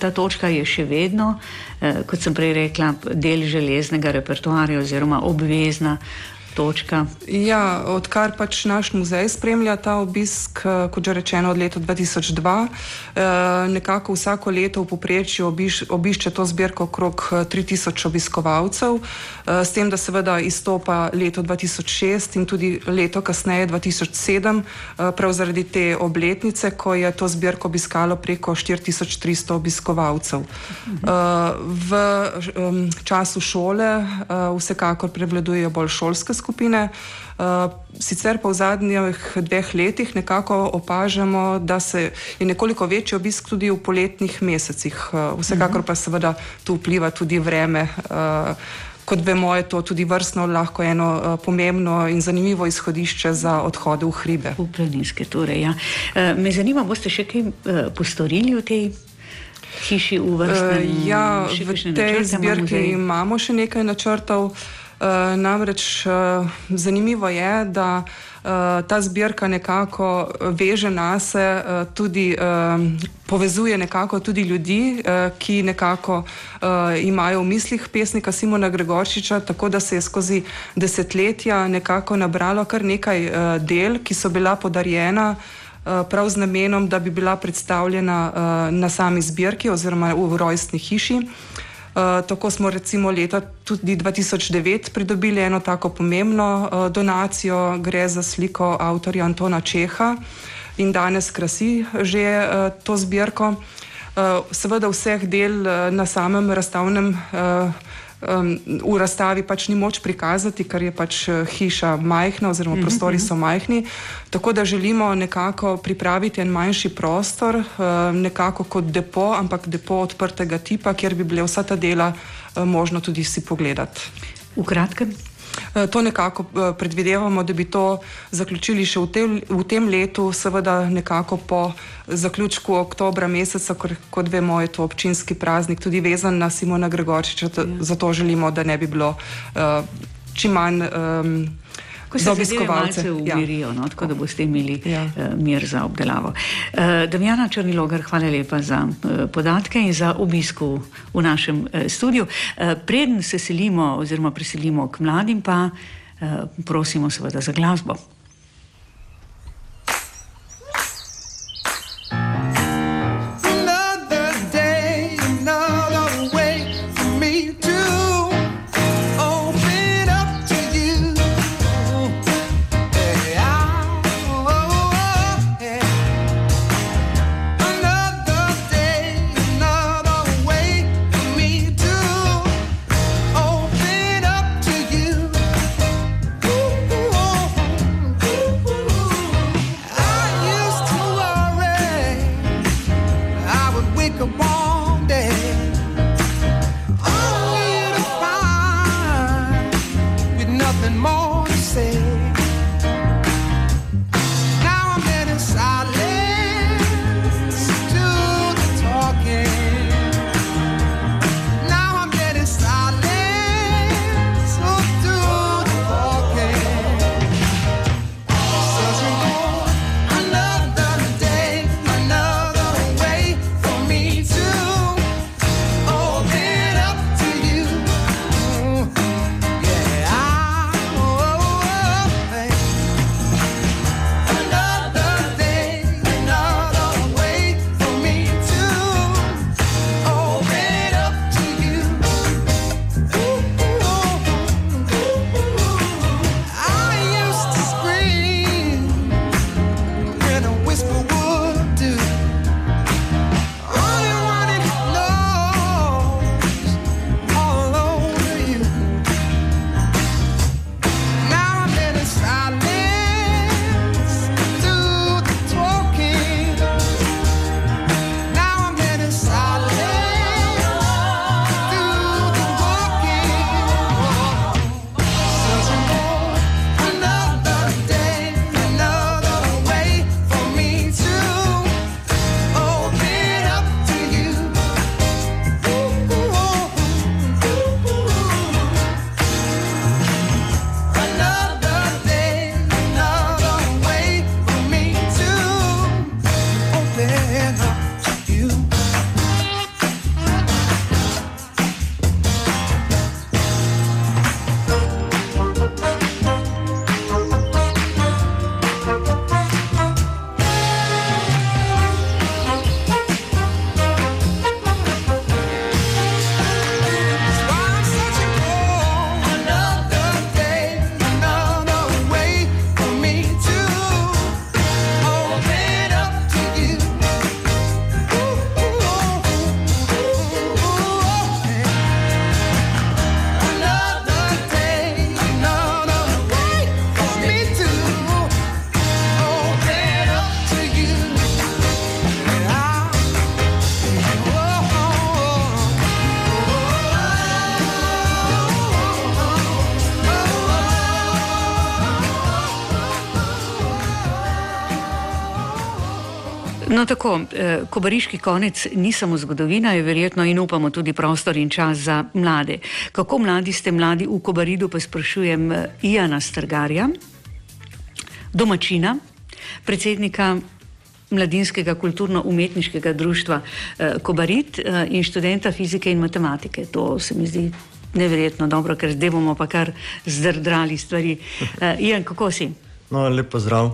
S3: Ta točka je še vedno, uh, kot sem prej rekla, del železnega repertoarja oziroma obvezna točka.
S8: Ja, odkar pač naš muzej spremlja ta obisk, eh, kot že rečeno, od leta 2002, eh, nekako vsako leto v poprečju obiš, obišče to zbirko okrog 3000 eh, obiskovalcev, s tem, da seveda izstopa leto 2006 in tudi leto kasneje 2007, prav zaradi te obletnice, ko je to zbirko obiskalo preko 4300 obiskovalcev. V času šole vsekakor prevladujejo bolj šolske skupine skupine. Uh, sicer pa v zadnjih dveh letih nekako opažamo, da se je nekoliko večji obisk tudi v poletnih mesecih. Uh, vsekakor pa seveda tu vpliva tudi vreme. Uh, kot vemo, je to tudi vrstno lahko eno pomembno in zanimivo izhodišče za odhode v hribe.
S3: V planinske torej, ja. me zanima, boste še kaj postorili v tej hiši v vrsti?
S8: Uh, ja, v tej zbirki imamo še nekaj načrtov. Eh, namreč uh, zanimivo je, da uh, ta zbirka nekako veže nas, uh, tudi uh, povezuje nekako tudi ljudi, uh, ki nekako uh, imajo v mislih pesnika Simona Gregorčiča, tako da se je skozi desetletja nekako nabralo kar nekaj uh, del, ki so bila podarjena. Prav z namenom, da bi bila predstavljena uh, na sami zbirki oziroma v rojstni hiši. Eh, tako smo recimo leta 2009 pridobili eno tako pomembno uh, donacijo, gre za sliko avtorja Antona Čeha in danes krasi že uh, to zbirko. Seveda vseh del na samem razstavnem uh, um, v razstavi pač ni moč prikazati, ker je pač eh, hiša majhna oziroma mhm, prostori mhm. so majhni. Tako da želimo nekako pripraviti en manjši prostor, uh, nekako kot depo, ampak depo odprtega tipa, kjer bi bile vsa ta dela uh, možno tudi si pogledati.
S3: V kratkem.
S8: Eh, to nekako eh, predvidevamo, da bi to zaključili še v tem, v tem letu, seveda nekako po zaključku oktobra meseca, ker kot vemo, je to občinski praznik, tudi vezan na Simona Gregorčiča, ja. zato želimo, da ne bi bilo uh, čim manj. Um,
S3: ko se obiskovalce ja. umirijo, ja. no, tako da boste imeli ja. uh, mir za obdelavo. Uh, Damjana Črnilogar, hvala lepa za uh, podatke in za obisk v našem uh, studiu. Uh, preden se selimo oziroma preselimo k mladim, pa uh, prosimo seveda za glasbo. Tako, eh, kobariški konec ni samo zgodovina, je verjetno in upamo tudi prostor in čas za mlade. Kako mladi ste mladi v Kobaridu, pa sprašujem eh, Ijana Strgarja, domačina, predsednika Mladinskega kulturno-umetniškega društva eh, Kobarit in študenta fizike in matematike. To se mi zdi neverjetno dobro, ker zdaj bomo pa kar zdrdrali stvari. Ijan, kako si?
S9: No, lepo zdrav.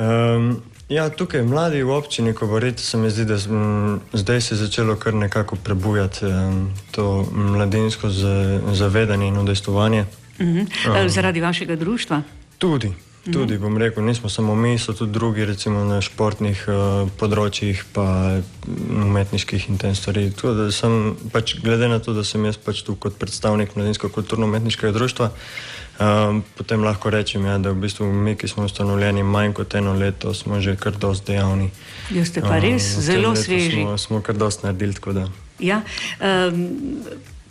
S9: Um, Ja, tukaj mladi v občini, ko govorite, se mi zdi, da m, zdaj se je začelo kar nekako prebujati um, to mladinsko zavedanje in udejstovanje.
S3: Uh -huh. um, Zaradi vašega društva?
S9: Tudi. Tudi, bom rekel, nismo samo mi, so tudi drugi, recimo na športnih uh, področjih, pa umetniških in tem stvari. Pač, glede na to, da sem jaz pač tu kot predstavnik mladinsko-kulturno-umetniškega društva, uh, Um, potem lahko rečem, ja, da v bistvu mi, ki smo ustanovljeni manj kot eno leto, smo že kar dosti dejavni.
S3: Ja, ste pa res um, zelo sveži.
S9: Smo, smo kar dosti naredili.
S3: Ja, um,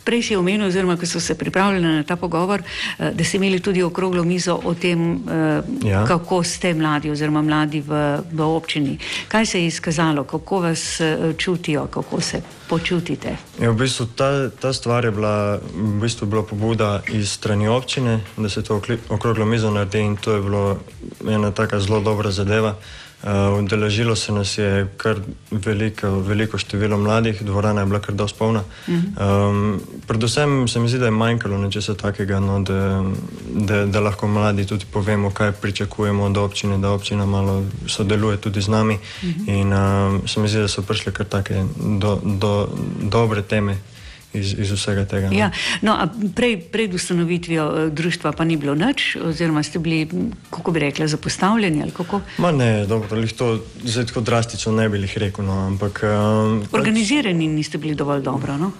S3: Prej si omenil, oziroma ko so se pripravljali na ta pogovor, eh, da ste imeli tudi okroglo mizo o tem, eh, ja. kako ste mladi, oziroma mladi v, v občini. Kaj se je izkazalo, kako vas eh, čutijo, kako se počutite?
S9: Ja, v bistvu ta, ta stvar je bila, v bistvu bila pobuda iz strani občine, da se to okroglo mizo naredi in to je bilo ena taka zelo dobra zadeva. Udeležilo uh, se nas je kar veliko, veliko število mladih, dvorana je bila kar dosti polna. Uh -huh. um, predvsem se mi zdi, da je manjkalo nečesa takega, no, da, da, da lahko mladi tudi povemo, kaj pričakujemo od občine, da občina malo sodeluje tudi z nami. Uh -huh. In um, se mi zdi, da so prišle kar take do, do, dobre teme iz, iz vsega tega. No.
S3: Ja, no, prej, pred ustanovitvijo uh, društva pa ni bilo nič, oziroma ste bili, kako bi rekli, zapostavljeni.
S9: Ma ne, dobro, to zdaj tako drastično ne bi jih rekel. No, ampak, um,
S3: Organizirani pač, niste bili dovolj dobro. No?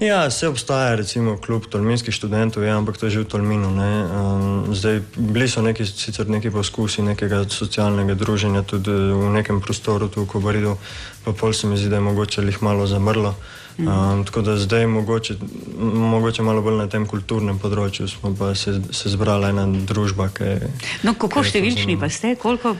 S9: Ja, se obstaja, recimo, klub tolminskih študentov, ja, ampak to je že v Tolminu. Um, zdaj, bili so neki, sicer neki poskusi nekega socialnega druženja tudi v nekem prostoru tu v Kobaridu, pa pol se mi zdi, da je mogoče jih malo zamrlo. Um, tako da zdaj mogoče, mogoče malo bolj na tem kulturnem področju smo pa se, se zbrala ena družba. Kaj,
S3: no, kako številčni pa ste? Koliko,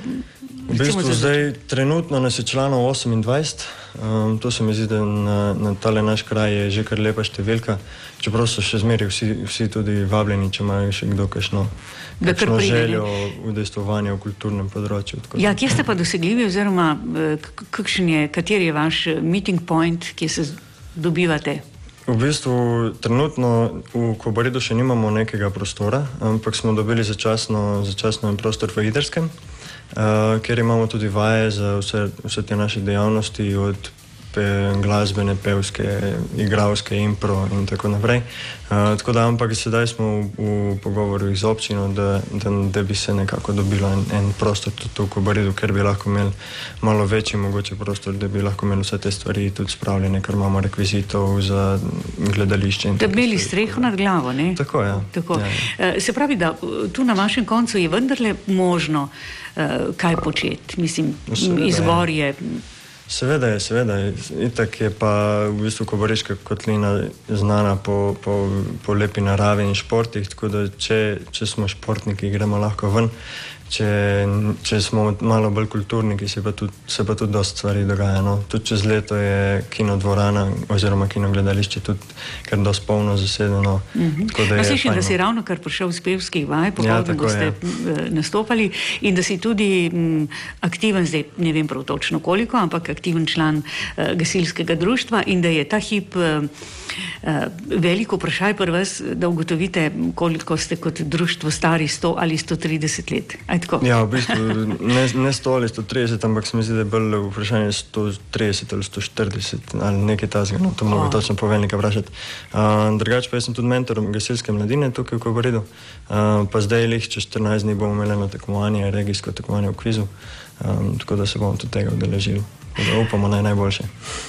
S9: v bistvu zdaj trenutno nas je članov 28, um, to se mi zdi, da na, na tale naš kraj je že kar lepa številka, čeprav so še zmeraj vsi, vsi tudi vabljeni, če imajo še kdo kakšno. Da kar želijo udejstvovanja v kulturnem področju.
S3: Ja, kje ste pa dosegljivi, oziroma eh, je, kateri je vaš meeting point, ki se dobivate?
S9: V bistvu trenutno v Kobaridu še nimamo nekega prostora, ampak smo dobili začasno, začasno prostor v Idrskem, uh, kjer imamo tudi vaje za vse, vse te naše dejavnosti, od pe, glasbene, pevske, igralske, impro in tako naprej. Uh, tako da, ampak sedaj smo v, v pogovoru z občino, da, da, da bi se nekako dobilo en, en prostor tudi v Kobaridu, ker bi lahko imeli malo večji mogoče prostor, da bi lahko imeli vse te stvari tudi spravljene, ker imamo rekvizitov za gledališče.
S3: Da bi imeli streho nad glavo, ne?
S9: Tako, ja.
S3: Tako. Ja, ja. Se pravi, da tu na vašem koncu je vendarle možno uh, kaj početi. Mislim, no, izbor je. Ja.
S9: Seveda je, seveda je. Itak je pa v bistvu Koboriška kotlina znana po, po, po lepi naravi in športih, tako da če, če smo športniki, gremo lahko ven. Če, če smo malo bolj kulturniki, se pa tudi, se pa tudi dosta stvari dogaja. No. Tudi čez leto je kino dvorana oziroma kino gledališče tudi kar dosti polno zasedeno.
S3: Mm -hmm. Slišim, da si no. ravno kar prišel iz pevskih vaj, popoldne ja, ste je. Eh, nastopali in da si tudi m, aktiven, zdaj ne vem prav točno koliko, ampak aktiven član uh, gasilskega društva in da je ta hip uh, uh, veliko vprašaj pri vas, da ugotovite, koliko ste kot društvo stari 100 ali 130 let. Aj
S9: Ja, v bistvu ne, ne 100 ali 130, ampak se mi zdi, da je bolj vprašanje 130 ali 140 ali nekaj tasega. No, to moram oh. točno povedati, vprašati. Uh, drugače pa sem tudi mentor gasilske mladine tukaj v Kobaridu, uh, pa zdaj jih čez 14 dni bomo imeli na tekmovanje, regijsko tekmovanje v kvizu, um, tako da se bomo tudi tega udeležili. Da upamo na najboljše.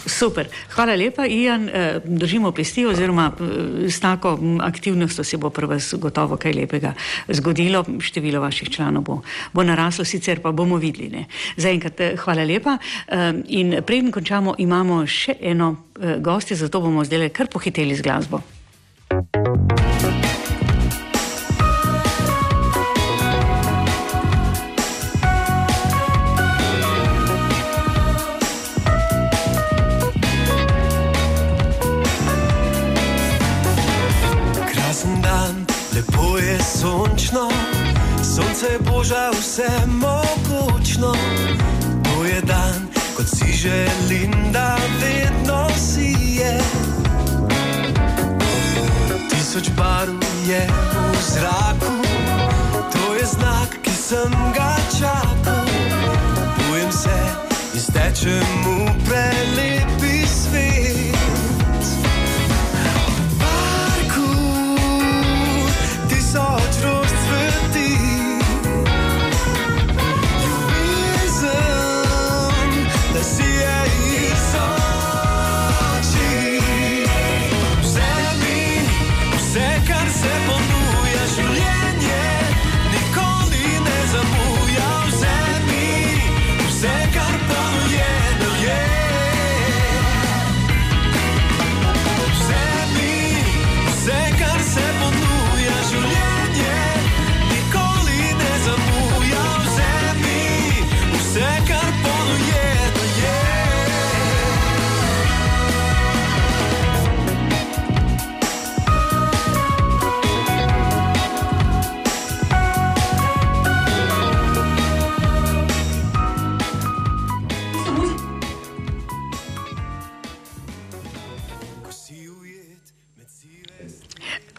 S3: Super. Hvala lepa, Ijan. Eh, držimo pesti, oziroma eh, s tako aktivnostjo se bo pri vas gotovo kaj lepega zgodilo. Število vaših članov bo, bo naraslo, sicer pa bomo videli. Zaenkrat eh, hvala lepa. In preden končamo, imamo še eno gostje, zato bomo zdaj kar pohiteli z glasbo.
S10: Boža vse mogočno. To je dan, kot si želim, da vedno si je. Tisoč barv je v zraku, to je znak, ki sem ga čakal. Bojem se in stečem v prelepi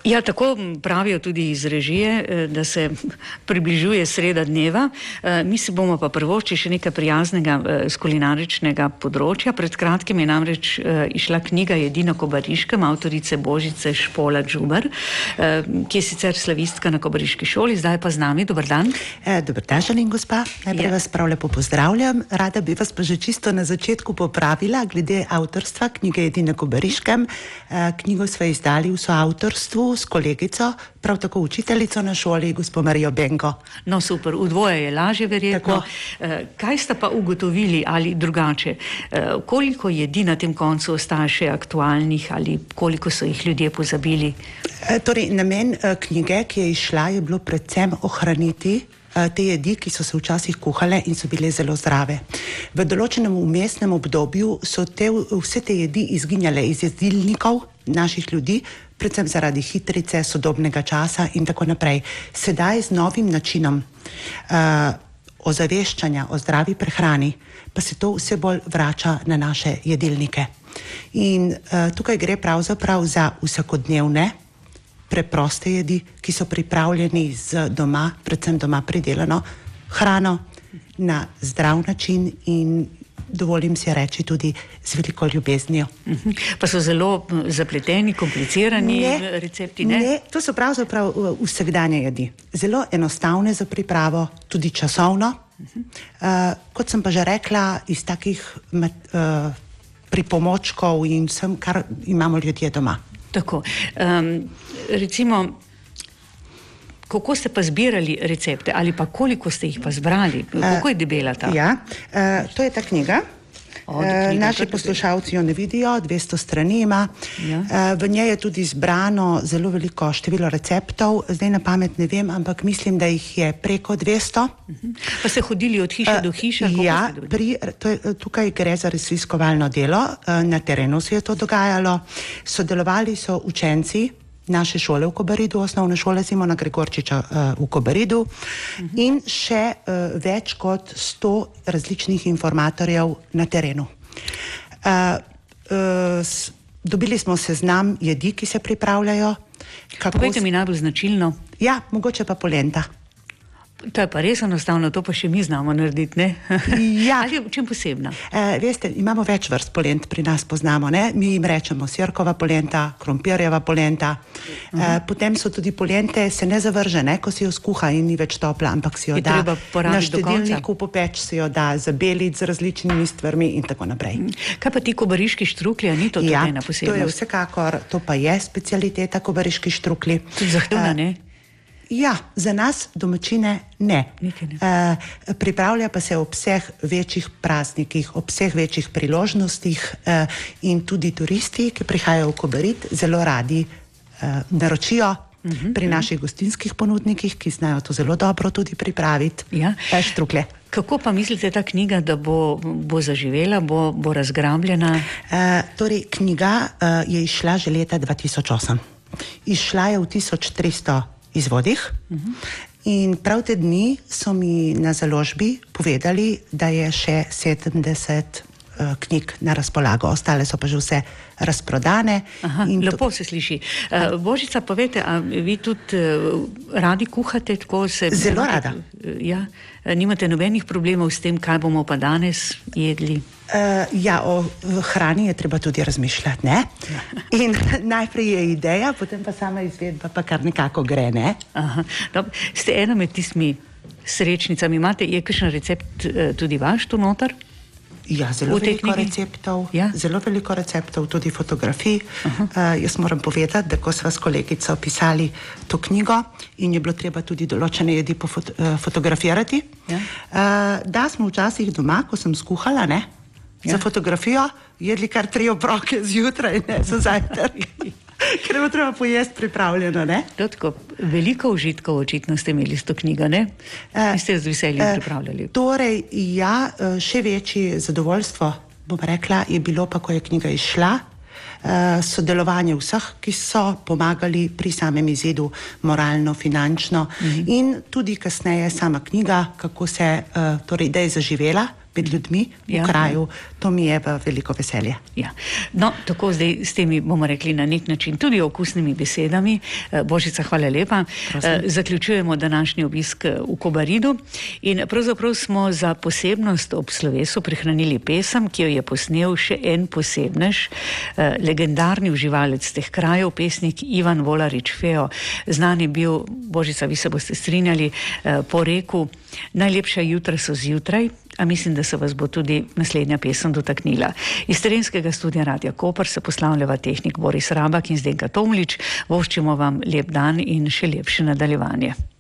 S3: Ja, tako pravijo tudi iz režije, eh, da se [LAUGHS] približuje sreda dneva. Eh, Mi se bomo pa prvoči še nekaj prijaznega eh, z kulinaričnega področja. Pred kratkim je namreč eh, išla knjiga Jedino Kobariškem avtorice Božice Špola Džubar, eh, ki je sicer slavistka na Kobariški šoli, zdaj pa z nami. Dobar dan.
S11: E, Dobar dan, želim gospa. Najprej
S3: Ja.
S11: vas prav lepo pozdravljam. Rada bi vas pa že čisto na začetku popravila glede avtorstva knjige Edina Kobariškem. E, Knjigo smo izdali v soavtorstvu s kolegico, prav tako učiteljico na šoli, gospod Marijo Benko.
S3: No, super, v dvoje je lažje, verjetno.
S11: Tako.
S3: Eh, Kaj ste pa ugotovili ali drugače? Eh, Koliko jedi na tem koncu ostaja še aktualnih ali koliko so jih ljudje pozabili?
S11: E, Torej, namen knjige, ki je izšla, je bilo predvsem ohraniti te jedi, ki so se včasih kuhale in so bile zelo zdrave. V določenem umestnem obdobju so te, vse te jedi izginjale iz jedilnikov naših ljudi, predvsem zaradi hitrice, sodobnega časa in tako naprej. Sedaj z novim načinom uh, ozaveščanja o zdravi prehrani pa se to vse bolj vrača na naše jedilnike. In uh, tukaj gre pravzaprav za vsakodnevne preproste jedi, ki so pripravljeni z doma, predvsem doma pridelano hrano na zdrav način in dovolim si reči tudi z veliko ljubeznijo.
S3: Mhm. Pa so zelo zapleteni, komplicirani eh, recepti, ne?
S11: ne, to so pravzaprav uh, vsakdanje jedi. Zelo enostavne za pripravo, tudi časovno. Uh, kot sem pa že rekla, iz takih mat, uh, pripomočkov in vsem, kar imamo ljudje doma.
S3: Tako. Um, recimo, kako ste pa zbirali recepte ali pa koliko ste jih pa zbrali? Kako je debela ta?
S11: Ja, uh, to je ta knjiga.
S3: O,
S11: Eh,
S3: knjiga,
S11: Naši
S3: kar
S11: poslušalci jo ne vidijo, 200 strani ima.
S3: Ja.
S11: Eh, V njej je tudi zbrano zelo veliko število receptov, zdaj na pamet ne vem, ampak mislim, da jih je preko 200.
S3: Pa ste hodili od hiše do hiše?
S11: Ja, pri, to je, tukaj gre za raziskovalno delo, eh, na terenu se je to dogajalo. Sodelovali so učenci naše šole v Kobaridu, osnovne šole Simona Gregorčiča eh, v Kobaridu in še eh, več kot 100 različnih informatorjev na terenu. Eh, Dobili smo seznam jedi, ki se pripravljajo. kako
S3: Povejte mi najbolj značilno.
S11: Ja, mogoče pa polenta.
S3: To je pa res enostavno, to pa še mi znamo narediti. Ne?
S11: Ja. [LAUGHS]
S3: Ali je v čem posebna?
S11: E, veste, imamo več vrst polent, pri nas poznamo. Ne? Mi jim rečemo sirkova polenta, krompirjeva polenta. Uh -huh. e, potem so tudi polente, se ne zavrže, ne? ko si jo skuha in ni več topla, ampak si jo
S3: Je
S11: da na štedilniku popeč, si jo da zabeliti z različnimi stvarmi in tako naprej.
S3: Kaj pa ti kobariški štrukli, ni to
S11: Ja,
S3: ena
S11: to je
S3: posebnost?
S11: vsekakor, to pa je specialiteta kobariški štrukli.
S3: Zahtevna,
S11: E,
S3: ne?
S11: Ja, za nas domačine ne.
S3: Ne.
S11: Uh, pripravlja pa se ob vseh večjih praznikih, ob vseh večjih priložnostih uh, in tudi turisti, ki prihajajo v Kobarit, zelo radi uh, naročijo
S3: Mhm,
S11: -huh, pri naših gostinskih ponudnikih, ki znajo to zelo dobro tudi pripraviti.
S3: Ja.
S11: Eh, štrukle.
S3: Kako pa mislite ta knjiga, da bo, bo zaživela, bo, bo razgrabljena?
S11: Uh, torej, knjiga uh, je izšla že leta 2008. Izšla je v 1300 izvodih. Uh -huh. In prav te dni so mi na založbi povedali, da je še 70 uh, knjig na razpolago, ostale so pa že vse razprodane.
S3: Aha, lepo se sliši. Uh, Božica, povete, a vi tudi uh, radi kuhate? Se,
S11: Zelo rada.
S3: Ja, nimate nobenih problemov s tem, kaj bomo pa danes jedli?
S11: Uh, ja, o hrani je treba tudi razmišljati. Ne? In [LAUGHS] najprej je ideja, potem pa sama izvedba, pa kar nekako gre. Ne?
S3: Aha, dob, ste ena med tistimi srečnicami. Imate, je kakšen recept tudi vaš tu noter?
S11: Ja, zelo veliko receptov, ja? zelo veliko receptov, tudi fotografij. Uh, jaz moram povedati, da ko smo s kolegico pisali to knjigo in je bilo treba tudi določene jedi fot, uh, fotografirati, ja? uh, da smo včasih doma, ko sem skuhala ne, ja? za fotografijo, jedli kar tri obroke zjutraj, ne za zajtrk. [LAUGHS] Ker je treba pojesti pripravljeno.
S3: Tako, veliko užitkov očitno ste imeli s to knjigo, ne? Uh, ste z veseljem uh, pripravljali.
S11: Torej, ja, še večje zadovoljstvo, bom rekla, je bilo pa, ko je knjiga izšla. Uh, sodelovanje vseh, ki so pomagali pri samem izidu, moralno, finančno, mhm. in tudi kasneje sama knjiga, kako se torej, je zaživela med ljudmi v ja. kraju, to mi je pa veliko veselje.
S3: Ja. No, tako zdaj s temi, bomo rekli, na nek način tudi okusnimi besedami. Eh, Božica, hvala lepa. Prosim. Eh, zaključujemo današnji obisk eh, v Kobaridu in pravzaprav smo za posebnost ob slovesu prihranili pesem, ki jo je posnel še en posebnež, legendarni uživalec teh krajev, pesnik Ivan Volarič Feo. Znan je bil, Božica, vi se boste strinjali, po reku, najlepša jutra so zjutraj. A mislim, da se vas bo tudi naslednja pesem dotaknila. Iz terenskega studia Radia Koper se poslavljava tehnik Boris Rabak in Zdenka Tomlič. Voščimo vam lep dan in še lepše nadaljevanje.